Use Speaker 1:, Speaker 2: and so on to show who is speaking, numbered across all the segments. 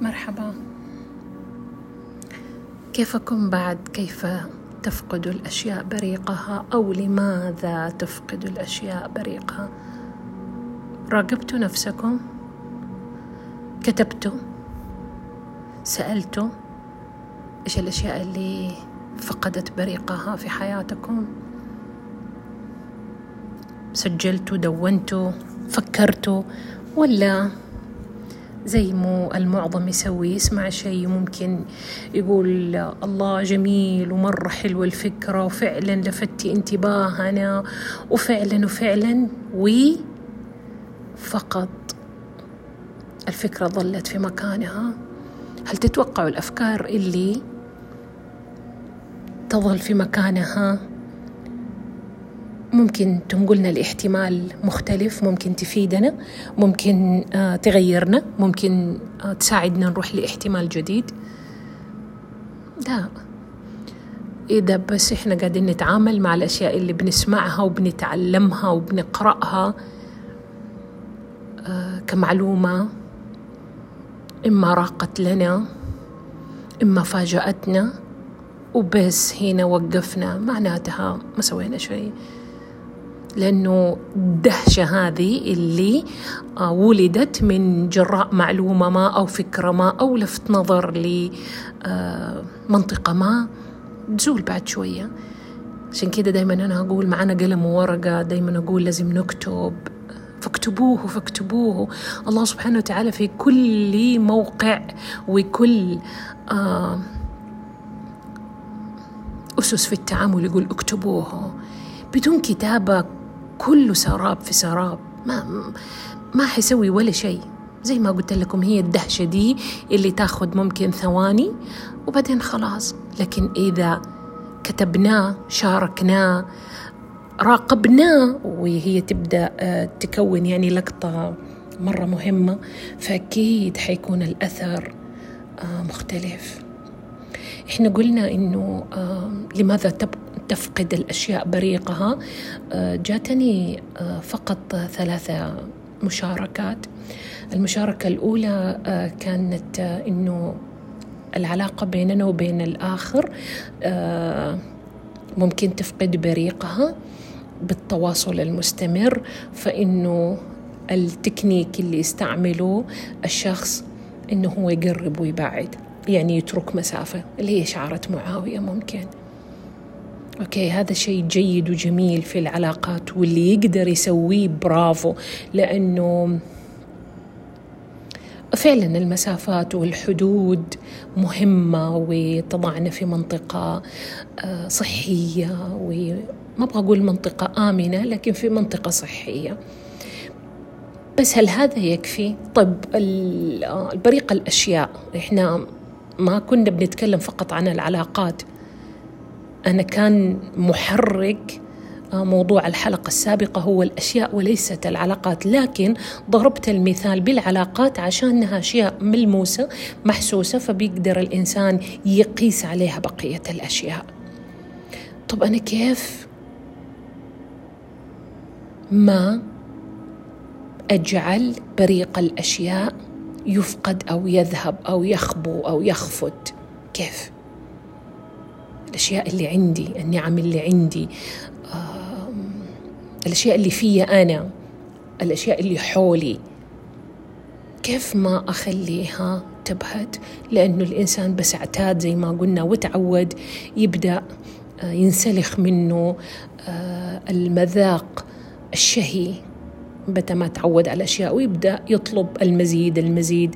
Speaker 1: مرحبا. كيفكم بعد؟ كيف تفقد الأشياء بريقها؟ أو لماذا تفقد الأشياء بريقها؟ راقبتوا نفسكم؟ كتبتوا؟ سألتوا؟ إيش الأشياء اللي فقدت بريقها في حياتكم؟ سجلتوا؟ دونتوا؟ فكرتوا؟ ولا زي مو المعظم يسوي يسمع شيء ممكن يقول الله جميل ومرة حلوة الفكرة وفعلا لفتي انتباهنا وفعلا وفعلا وي فقط الفكرة ظلت في مكانها. هل تتوقعوا الأفكار اللي تظل في مكانها؟ ممكن تنقلنا لاحتمال مختلف ممكن تفيدنا ممكن آه، تغيرنا ممكن آه، تساعدنا نروح لاحتمال جديد. لا. إذا بس إحنا قاعدين نتعامل مع الأشياء اللي بنسمعها وبنتعلمها وبنقرأها آه، كمعلومة إما راقت لنا إما فاجأتنا وبس هنا وقفنا معناتها ما سوينا شيء. لأنه الدهشة هذه اللي آه، ولدت من جراء معلومة ما أو فكرة ما أو لفت نظر لمنطقة آه، ما. تزول بعد شوية. عشان كده دايما أنا أقول معنا قلم وورقة دايما أقول لازم نكتب. فاكتبوه فاكتبوه. الله سبحانه وتعالى في كل موقع وكل آه أسس في التعامل يقول اكتبوه بدون كتابة كله سراب في سراب. ما ما حيسوي ولا شيء. زي ما قلت لكم هي الدهشة دي اللي تاخذ ممكن ثواني وبعدين خلاص. لكن إذا كتبناه شاركناه راقبناه وهي تبدأ آه، تكون يعني لقطة مرة مهمة فأكيد حيكون الأثر آه، مختلف. إحنا قلنا إنه آه، لماذا تفقد الأشياء بريقها. آه، جاتني آه، فقط ثلاثة مشاركات. المشاركة الأولى كانت إنه العلاقة بيننا وبين الآخر ممكن تفقد بريقها بالتواصل المستمر فإنه التكنيك اللي يستعمله الشخص إنه هو يقرب ويبعد يعني يترك مسافة اللي هي شعرة معاوية ممكن. okay هذا شيء جيد وجميل في العلاقات واللي يقدر يسويه برافو لأنه فعلا المسافات والحدود مهمة وتضعنا في منطقة آه، صحية وما أبغى أقول منطقة آمنة لكن في منطقة صحية. بس هل هذا يكفي؟ طيب آه، البريق الأشياء. إحنا ما كنا بنتكلم فقط عن العلاقات. أنا كان محرك آه، موضوع الحلقة السابقة هو الأشياء وليست العلاقات لكن ضربت المثال بالعلاقات عشانها أشياء ملموسة محسوسة فبيقدر الإنسان يقيس عليها بقية الأشياء طب أنا كيف ما أجعل بريق الأشياء يفقد أو يذهب أو يخبو أو يخفت كيف؟ الأشياء اللي عندي النعم اللي عندي الأشياء اللي فيا أنا الأشياء اللي حولي. كيف ما أخليها تبهت؟ لأنه الإنسان بس اعتاد زي ما قلنا وتعود يبدأ آه، ينسلخ منه آه، المذاق الشهي. متى ما تعود على أشياء ويبدأ يطلب المزيد المزيد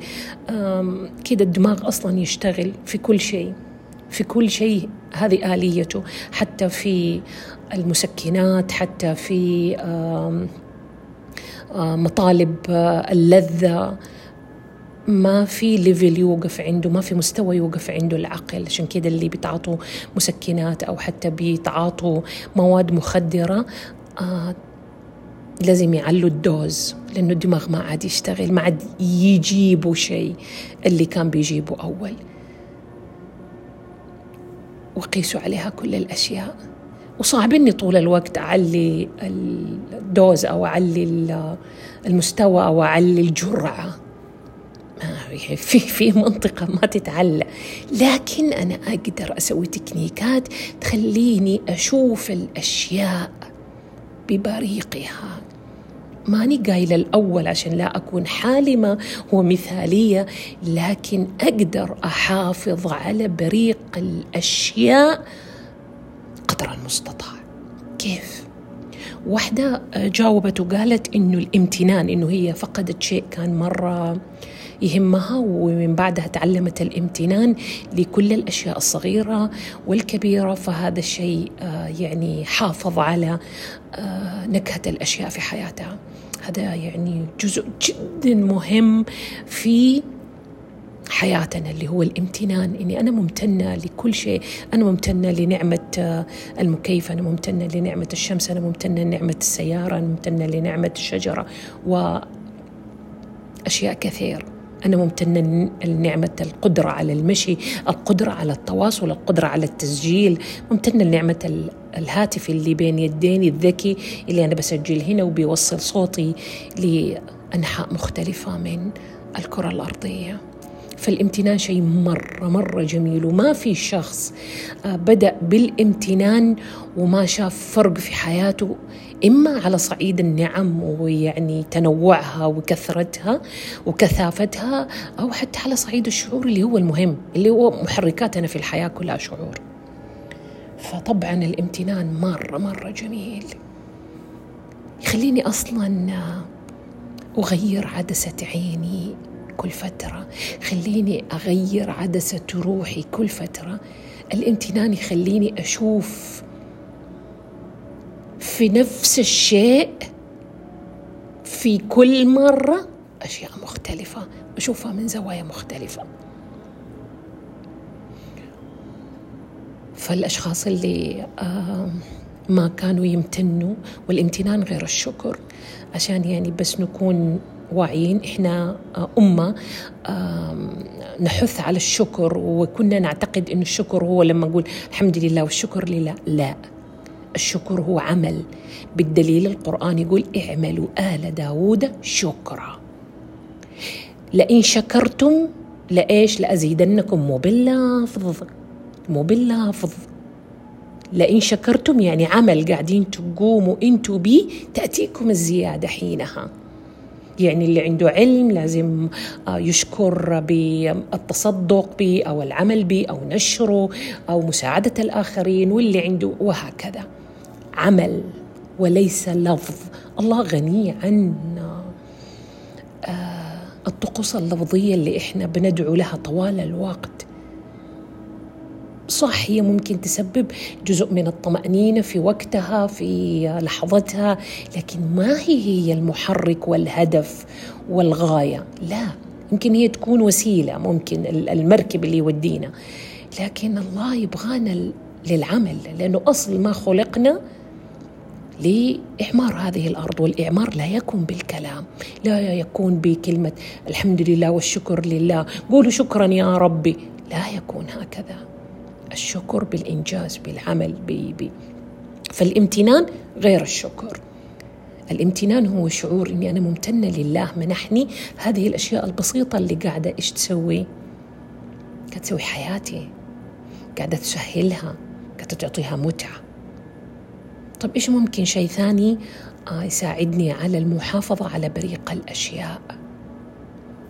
Speaker 1: كده الدماغ أصلا يشتغل في كل شيء في كل شيء هذه آليته حتى في المسكنات حتى في مطالب اللذة. ما في level يوقف عنده ما في مستوى يوقف عنده العقل. عشان كده اللي بيتعاطوا مسكنات أو حتى بيتعاطوا مواد مخدرة آه، لازم يعلوا ال dose لأنه الدماغ ما عاد يشتغل ما عاد يجيبوا شيء اللي كان بيجيبه أول. وقيسوا عليها كل الأشياء. وصعب إني طول الوقت أعلي الدوز أو أعلي المستوى أو أعلي الجرعة. يعني في في منطقة ما تتعلق. لكن أنا أقدر أسوي تكنيكات تخليني أشوف الأشياء ببريقها. ماني قايلة الأول عشان لا أكون حالمة ومثالية لكن أقدر أحافظ على بريق الأشياء قدر المستطاع كيف؟ واحدة جاوبت وقالت إنه الامتنان إنه هي فقدت شيء كان مرة يهمها ومن بعدها تعلمت الامتنان لكل الأشياء الصغيرة والكبيرة فهذا الشيء آه، يعني حافظ على آه، نكهة الأشياء في حياتها هذا يعني جزء جدا مهم في حياتنا اللي هو الامتنان. إني أنا ممتنة لكل شيء، أنا ممتنة لنعمة آه، المكيف، أنا ممتنة لنعمة الشمس، أنا ممتنة لنعمة السيارة، أنا ممتنة لنعمة الشجرة. وأشياء كثير. أنا ممتنة لنعمة القدرة على المشي القدرة على التواصل القدرة على التسجيل. ممتنة لنعمة الهاتف اللي بين يديني الذكي اللي أنا بسجل هنا وبيوصل صوتي لأنحاء مختلفة من الكرة الأرضية. فالامتنان شيء مرة مرة جميل وما في شخص آه، بدأ بالامتنان وما شاف فرق في حياته إما على صعيد النعم ويعني تنوعها وكثرتها وكثافتها أو حتى على صعيد الشعور اللي هو المهم اللي هو محركاتنا في الحياة كلها شعور. فطبعا الامتنان مرة مرة جميل. يخليني أصلا أغير عدسة عيني كل فترة خليني أغير عدسة روحي كل فترة. الامتنان يخليني أشوف في نفس الشيء في كل مرة أشياء مختلفة. أشوفها من زوايا مختلفة. فالأشخاص اللي ما كانوا يمتنوا والامتنان غير الشكر عشان يعني بس نكون واعيين إحنا أمة نحث على الشكر وكنا نعتقد إن الشكر هو لما نقول الحمد لله والشكر لله. لا. الشكر هو عمل. بالدليل القرآن يقول اعملوا آل داود شكرا. لئن شكرتم لإيش؟ لأزيدنكم. مو باللفظ مو باللفظ لئن شكرتم يعني عمل قاعدين تقوموا أنتوا بيه تأتيكم الزيادة حينها. يعني اللي عنده علم لازم آه، يشكر بالتصدق به أو العمل به أو نشره أو مساعدة الآخرين واللي عنده وهكذا. عمل وليس لفظ. الله غني عن آه، الطقوس اللفظية اللي إحنا بندعو لها طوال الوقت. صح هي ممكن تسبب جزء من الطمأنينة في وقتها في لحظتها لكن ما هي هي المحرك والهدف والغاية؟ لا يمكن هي تكون وسيلة ممكن المركب اللي يودينا. لكن الله يبغانا للعمل لأنه أصل ما خلقنا لإعمار هذه الأرض والإعمار لا يكون بالكلام لا يكون بكلمة الحمد لله والشكر لله قولوا شكرا يا ربي. لا يكون هكذا. الشكر بالإنجاز بالعمل بي فالامتنان غير الشكر. الامتنان هو شعور إني أنا ممتنة لله منحني هذه الأشياء البسيطة اللي قاعدة إيش تسوي؟ قاعدة تسوي حياتي قاعدة تسهلها قاعدة تعطيها متعة. طب إيش ممكن شيء ثاني آه يساعدني على المحافظة على بريق الأشياء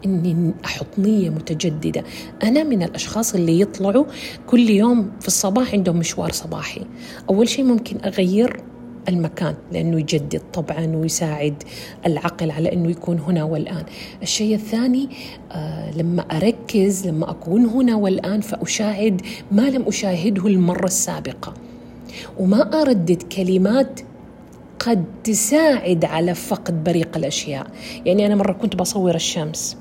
Speaker 1: إني أحط نية متجددة أنا من الأشخاص اللي يطلعوا كل يوم في الصباح عندهم مشوار صباحي أول شيء ممكن أغير المكان لأنه يجدد طبعا ويساعد العقل على إنه يكون هنا والآن. الشيء الثاني آه لما أركز لما أكون هنا والآن فأشاهد ما لم أشاهده المرة السابقة. وما أردد كلمات قد تساعد على فقد بريق الأشياء، يعني أنا مرة كنت بصور الشمس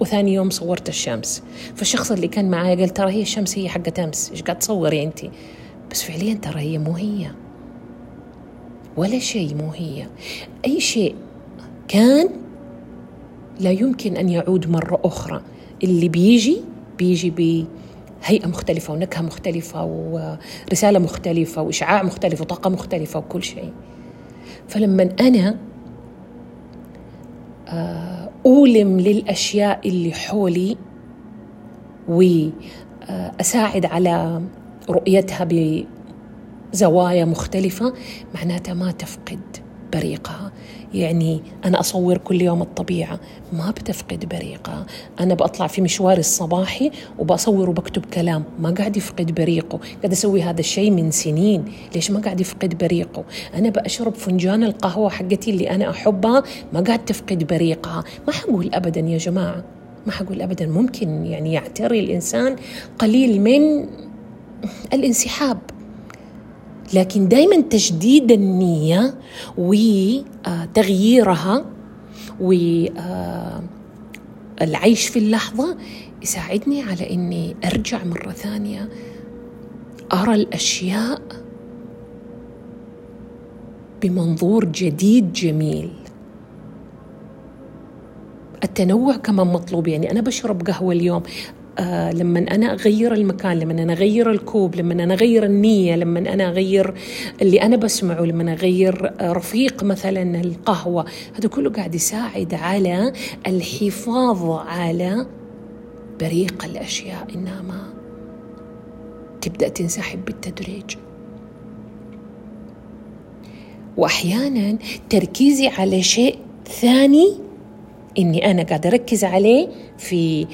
Speaker 1: وثاني يوم صورت الشمس. فالشخص اللي كان معايا قال ترى هي الشمس هي حقت أمس إيش قاعد تصوري انت؟ بس فعليا ترى هي مو هي. ولا شيء مو هي. أي شيء كان لا يمكن أن يعود مرة أخرى. اللي بيجي بيجي بهيئه مختلفة ونكهة مختلفة ورسالة مختلفة وإشعاع مختلف وطاقة مختلفة وكل شيء. فلما أنا آه أولم للأشياء اللي حولي وأساعد على رؤيتها بزوايا مختلفة معناتها ما تفقد بريقها. يعني أنا أصور كل يوم الطبيعة. ما بتفقد بريقها أنا بطلع في مشواري الصباحي وبصور وبكتب كلام. ما قاعد يفقد بريقه. قاعد أسوي هذا الشيء من سنين. ليش ما قاعد يفقد بريقه؟ أنا بأشرب فنجان القهوة حقتي اللي أنا أحبها. ما قاعد تفقد بريقها. ما حقول أبدا يا جماعة. ما حقول أبدا. ممكن يعني يعتري الإنسان قليل من الانسحاب. لكن دائما تجديد النية وتغييرها والعيش في اللحظة يساعدني على إني أرجع مرة ثانية أرى الأشياء بمنظور جديد جميل. التنوع كمان مطلوب. يعني أنا بشرب قهوة اليوم آه لما أنا أغير المكان لما أنا أغير الكوب لما أنا أغير النية لما أنا أغير اللي أنا بسمعه لما أنا أغير رفيق مثلا القهوة. هذا كله قاعد يساعد على الحفاظ على بريق الأشياء. إنها ما تبدأ تنسحب بالتدريج. وأحيانا تركيزي على شيء ثاني إني أنا قاعدة أركز عليه في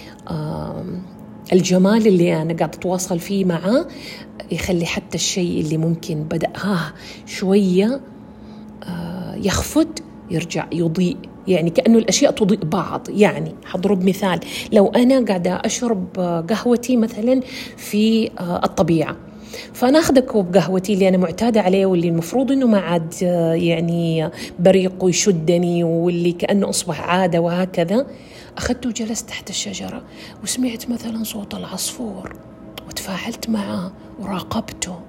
Speaker 1: الجمال اللي أنا قاعدة أتواصل فيه معاه يخلي حتى الشيء اللي ممكن بدا ها شوية آه، يخفت يرجع يضيء. يعني كأنه الأشياء تضيء بعض. يعني حضرب مثال لو أنا قاعدة أشرب قهوتي مثلا في آه، الطبيعة فأنا اخذ كوب قهوتي اللي أنا معتادة عليه واللي المفروض إنه ما عاد آه، يعني بريق ويشدني واللي كأنه أصبح عادة وهكذا. اخذته وجلست تحت الشجرة وسمعت مثلا صوت العصفور وتفاعلت معه وراقبته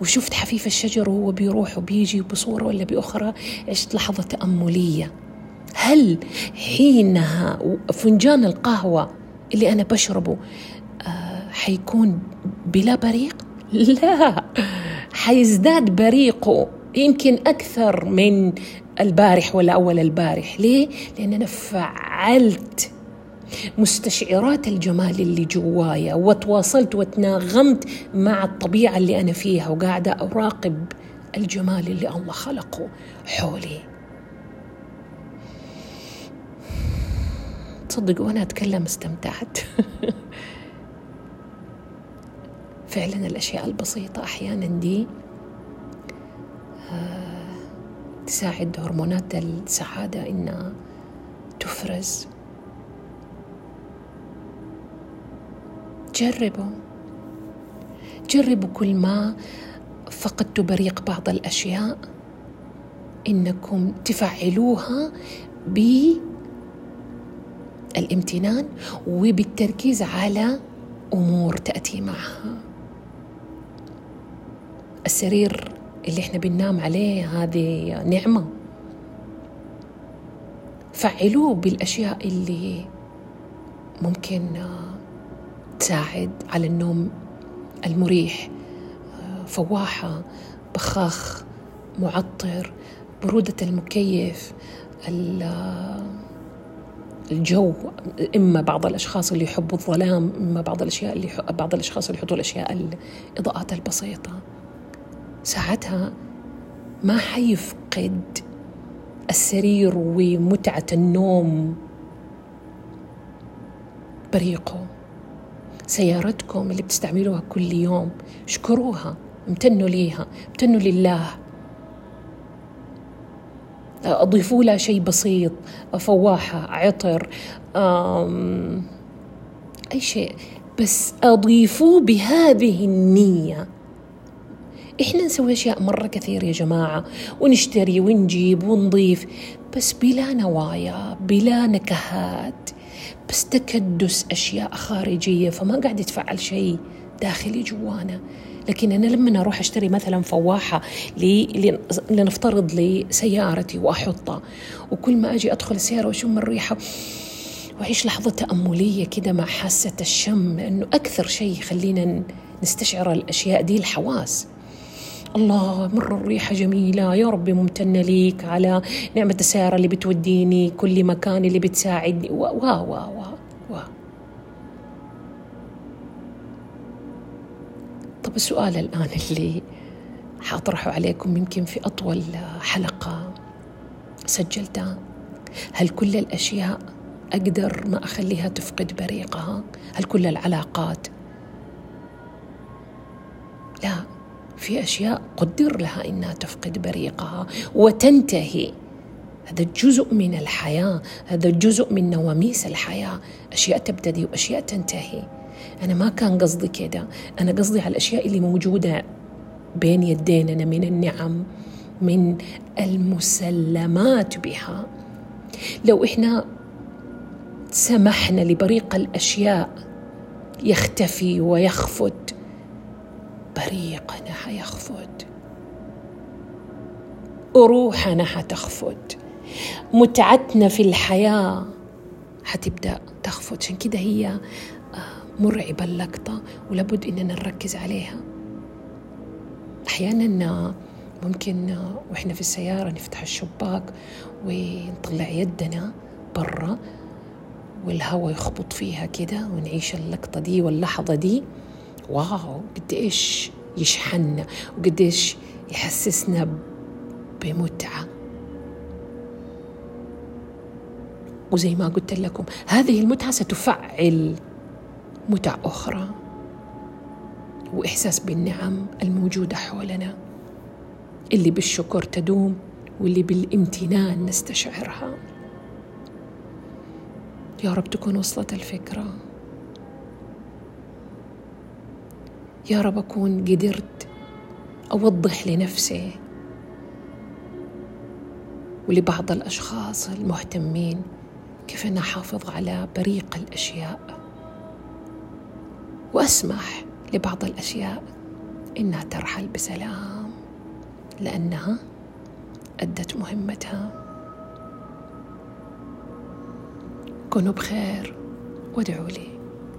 Speaker 1: وشفت حفيف الشجر وهو بيروح وبيجي بصورة ولا بأخرى. عشت لحظة تأملية. هل حينها فنجان القهوة اللي أنا بشربه آه حيكون بلا بريق؟ لا حيزداد بريقه. يمكن أكثر من البارح ولا أول البارح. ليه؟ لأن أنا فعلت مستشعرات الجمال اللي جوايا وتواصلت وتناغمت مع الطبيعة اللي أنا فيها وقاعدة أراقب الجمال اللي الله خلقه حولي. تصدق وأنا أتكلم استمتعت. فعلا الأشياء البسيطة أحيانا دي تساعد هرمونات السعادة إنها تفرز. جربوا. جربوا كل ما فقدتوا بريق بعض الأشياء إنكم تفعلوها بالامتنان وبالتركيز على أمور تأتي معها. السرير اللي إحنا بننام عليه هذه نعمة. فعلوه بالأشياء اللي ممكن تساعد على النوم المريح. فواحة بخاخ معطر برودة المكيف الجو. إما بعض الأشخاص اللي يحبوا الظلام إما بعض الأشياء اللي بعض الأشخاص اللي يحطوا الأشياء الإضاءات البسيطة. ساعتها ما حيفقد السرير ومتعة النوم. بريقة. سيارتكم اللي بتستعملوها كل يوم اشكروها امتنوا ليها امتنوا لله. أضيفوا لها شيء بسيط فواحة عطر أي شيء. بس أضيفوه بهذه النية. إحنا نسوي أشياء مرة كثير يا جماعة ونشتري ونجيب ونضيف بس بلا نوايا بلا نكهات بس تكدس أشياء خارجية فما قاعد يتفعل شيء داخلي جوانا. لكن أنا لما أروح أشتري مثلا فواحة لنفترض لسيارتي وأحطها وكل ما أجي أدخل السيارة وأشم الريحة وأعيش لحظة تأملية كده مع حاسة الشم لأنه أكثر شيء يخلينا نستشعر الأشياء دي الحواس. الله مرة الريحة جميلة. يا ربي ممتنة ليك على نعمة السيارة اللي بتوديني كل مكان اللي بتساعدني. و و و و, و. طب السؤال الآن اللي حاطرحه عليكم يمكن في أطول حلقة سجلتها. هل كل الأشياء أقدر ما أخليها تفقد بريقها؟ هل كل العلاقات؟ لا. في أشياء قدر لها إنها تفقد بريقها وتنتهي. هذا جزء من الحياة هذا جزء من نواميس الحياة. أشياء تبتدي وأشياء تنتهي. أنا ما كان قصدي كده. أنا قصدي على الأشياء اللي موجودة بين يديننا من النعم من المسلمات بها. لو إحنا سمحنا لبريق الأشياء يختفي ويخفت بريقنا حيخفت روحنا حتخفت متعتنا في الحياة حتبدأ تخفت عشان كده هي آه، مرعبة اللقطة ولابد إننا نركز عليها. أحيانا ممكن وإحنا في السيارة نفتح الشباك ونطلع يدنا برا والهواء يخبط فيها كده ونعيش اللقطة دي واللحظة دي. واو قد إيش يشحننا وقد إيش يحسسنا بمتعة. وزي ما قلت لكم هذه المتعة ستفعل متع أخرى وإحساس بالنعم الموجودة حولنا اللي بالشكر تدوم واللي بالامتنان نستشعرها. يا رب تكون وصلت الفكرة. يا رب أكون قدرت أوضح لنفسي ولبعض الأشخاص المهتمين كيف أنا أحافظ على بريق الأشياء. وأسمح لبعض الأشياء إنها ترحل بسلام لأنها أدت مهمتها. كونوا بخير وادعوا لي.